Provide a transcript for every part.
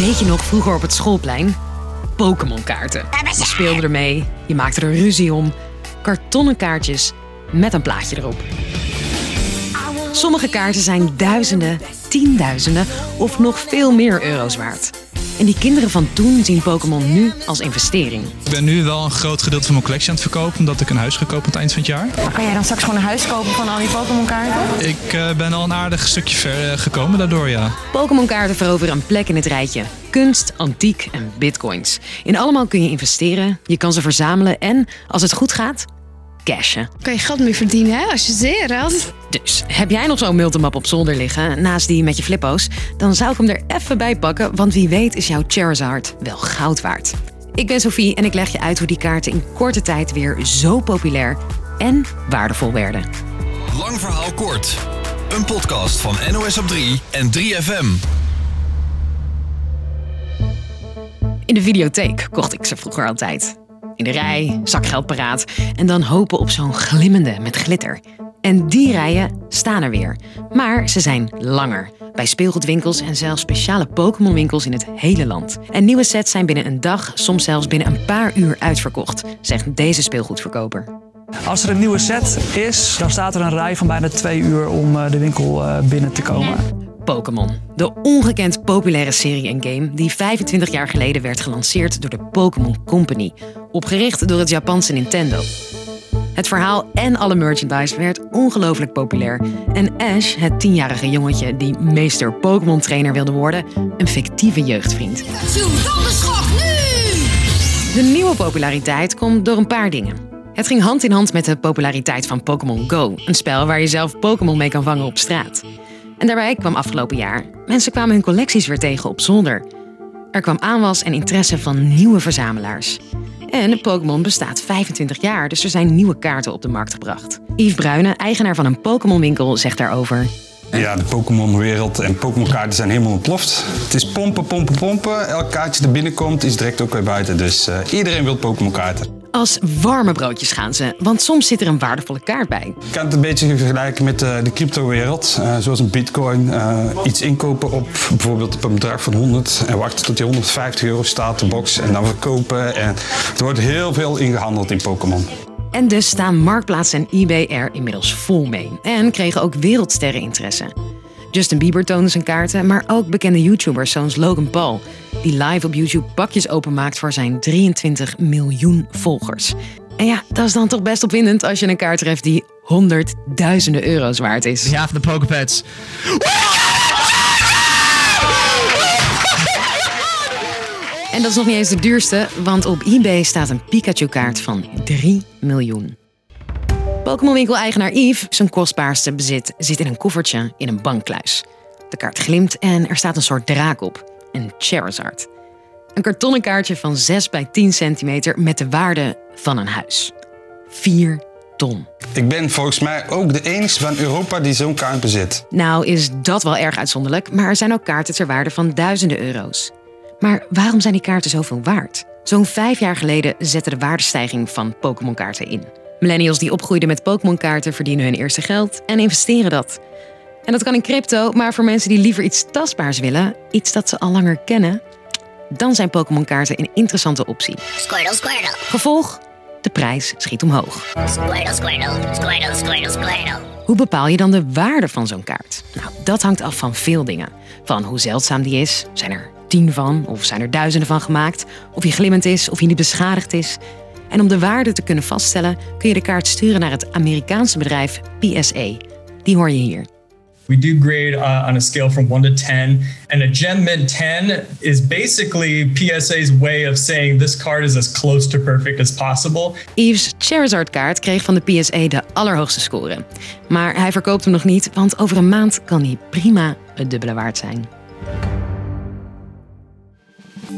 Weet je nog vroeger op het schoolplein? Pokémon-kaarten. Je speelde ermee, je maakte er ruzie om. Kartonnen kaartjes met een plaatje erop. Sommige kaarten zijn duizenden, tienduizenden of nog veel meer euro's waard. En die kinderen van toen zien Pokémon nu als investering. Ik ben nu wel een groot gedeelte van mijn collectie aan het verkopen, omdat ik een huis gekocht aan het eind van het jaar. Maar kan jij dan straks gewoon een huis kopen van al die Pokémon-kaarten? Ik uh, ben al een aardig stukje ver uh, gekomen daardoor, ja. Pokémon-kaarten veroveren een plek in het rijtje. Kunst, antiek en bitcoins. In allemaal kun je investeren, je kan ze verzamelen en, als het goed gaat, cashen. Kan je geld mee verdienen, hè, als je zeer had. Dus heb jij nog zo'n multimap op zolder liggen, naast die met je flippo's? Dan zou ik hem er even bij pakken, want wie weet is jouw Charizard wel goud waard. Ik ben Sophie en ik leg je uit hoe die kaarten in korte tijd weer zo populair en waardevol werden. Lang verhaal kort. Een podcast van NOS op 3 en 3FM. In de videotheek kocht ik ze vroeger altijd. In de rij, zakgeld paraat en dan hopen op zo'n glimmende met glitter. En die rijen staan er weer. Maar ze zijn langer. Bij speelgoedwinkels en zelfs speciale Pokémon-winkels in het hele land. En nieuwe sets zijn binnen een dag, soms zelfs binnen een paar uur uitverkocht, zegt deze speelgoedverkoper. Als er een nieuwe set is, dan staat er een rij van bijna twee uur om eh, de winkel eh, binnen te komen. Pokémon. De ongekend populaire serie en game die 25 jaar geleden werd gelanceerd door de Pokémon Company. Opgericht door het Japanse Nintendo. Het verhaal en alle merchandise werd ongelooflijk populair. En Ash, het tienjarige jongetje die meester Pokémon trainer wilde worden, een fictieve jeugdvriend. De nieuwe populariteit komt door een paar dingen. Het ging hand in hand met de populariteit van Pokémon Go, een spel waar je zelf Pokémon mee kan vangen op straat. En daarbij kwam afgelopen jaar. Mensen kwamen hun collecties weer tegen op zolder. Er kwam aanwas en interesse van nieuwe verzamelaars. En Pokémon bestaat 25 jaar, dus er zijn nieuwe kaarten op de markt gebracht. Yves Bruyne, eigenaar van een Pokémon-winkel, zegt daarover. Ja, de Pokémon-wereld en Pokémon-kaarten zijn helemaal ontploft. Het is pompen, pompen, pompen. Elk kaartje er binnenkomt is direct ook weer buiten. Dus uh, iedereen wil Pokémon-kaarten. Als warme broodjes gaan ze, want soms zit er een waardevolle kaart bij. Ik kan het een beetje vergelijken met uh, de cryptowereld. Uh, zoals een bitcoin. Uh, iets inkopen op bijvoorbeeld op een bedrag van 100 en wachten tot die 150 euro staat de box en dan verkopen. En er wordt heel veel ingehandeld in Pokémon. En dus staan Marktplaats en eBay er inmiddels vol mee. En kregen ook wereldsterren interesse. Justin Bieber toonde zijn kaarten, maar ook bekende YouTubers zoals Logan Paul, die live op YouTube pakjes openmaakt voor zijn 23 miljoen volgers. En ja, dat is dan toch best opwindend als je een kaart treft die honderdduizenden euro's waard is. Ja, de Pokepads. En dat is nog niet eens de duurste, want op eBay staat een Pikachu-kaart van 3 miljoen. Pokémon-winkel-eigenaar Yves, zijn kostbaarste bezit, zit in een koffertje in een bankkluis. De kaart glimt en er staat een soort draak op, een Charizard. Een kartonnen kaartje van 6 bij 10 centimeter met de waarde van een huis. 4 ton. Ik ben volgens mij ook de enige van Europa die zo'n kaart bezit. Nou is dat wel erg uitzonderlijk, maar er zijn ook kaarten ter waarde van duizenden euro's. Maar waarom zijn die kaarten zoveel waard? Zo'n vijf jaar geleden zette de waardestijging van Pokémon-kaarten in. Millennials die opgroeiden met Pokémon-kaarten verdienen hun eerste geld en investeren dat. En dat kan in crypto, maar voor mensen die liever iets tastbaars willen, iets dat ze al langer kennen, dan zijn Pokémon-kaarten een interessante optie. Squirtle, squirtle. Gevolg? De prijs schiet omhoog. Squirtle, squirtle. Squirtle, squirtle, squirtle. Hoe bepaal je dan de waarde van zo'n kaart? Nou, dat hangt af van veel dingen. Van hoe zeldzaam die is, zijn er tien van of zijn er duizenden van gemaakt, of hij glimmend is of hij niet beschadigd is. En om de waarde te kunnen vaststellen kun je de kaart sturen naar het Amerikaanse bedrijf PSA. Die hoor je hier. We do grade uh, on a scale from 1 to 10, and a gem mint 10 is basically PSA's way of saying this card is as close to perfect as possible. Yves' Charizard kaart kreeg van de PSA de allerhoogste score. Maar hij verkoopt hem nog niet, want over een maand kan hij prima het dubbele waard zijn.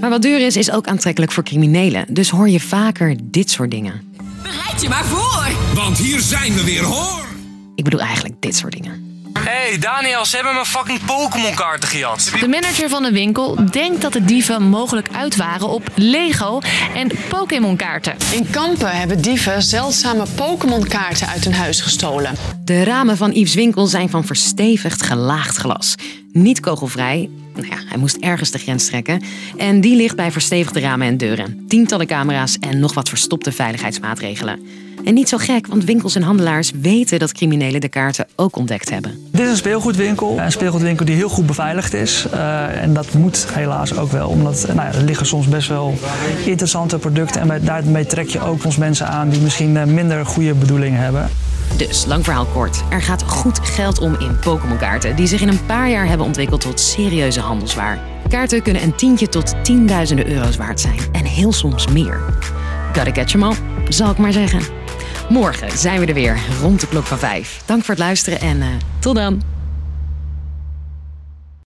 Maar wat duur is, is ook aantrekkelijk voor criminelen. Dus hoor je vaker dit soort dingen. Bereid je maar voor! Want hier zijn we weer, hoor! Ik bedoel eigenlijk dit soort dingen. Hey Daniel, ze hebben mijn fucking Pokémon kaarten gejat. De manager van de winkel denkt dat de dieven mogelijk uit waren op Lego en Pokémon kaarten. In Kampen hebben dieven zeldzame Pokémon kaarten uit hun huis gestolen. De ramen van Yves winkel zijn van verstevigd gelaagd glas. Niet kogelvrij Nou ja, hij moest ergens de grens trekken. En die ligt bij verstevigde ramen en deuren, tientallen camera's en nog wat verstopte veiligheidsmaatregelen. En niet zo gek, want winkels en handelaars weten dat criminelen de kaarten ook ontdekt hebben. Dit is een speelgoedwinkel. Een speelgoedwinkel die heel goed beveiligd is. Uh, en dat moet helaas ook wel. Omdat nou ja, er liggen soms best wel interessante producten. En daarmee trek je ook ons mensen aan die misschien uh, minder goede bedoelingen hebben. Dus, lang verhaal kort. Er gaat goed geld om in Pokémon-kaarten, die zich in een paar jaar hebben ontwikkeld tot serieuze handelswaar. Kaarten kunnen een tientje tot tienduizenden euro's waard zijn en heel soms meer. Gotta catch 'em all, zal ik maar zeggen. Morgen zijn we er weer rond de klok van vijf. Dank voor het luisteren en uh, tot dan.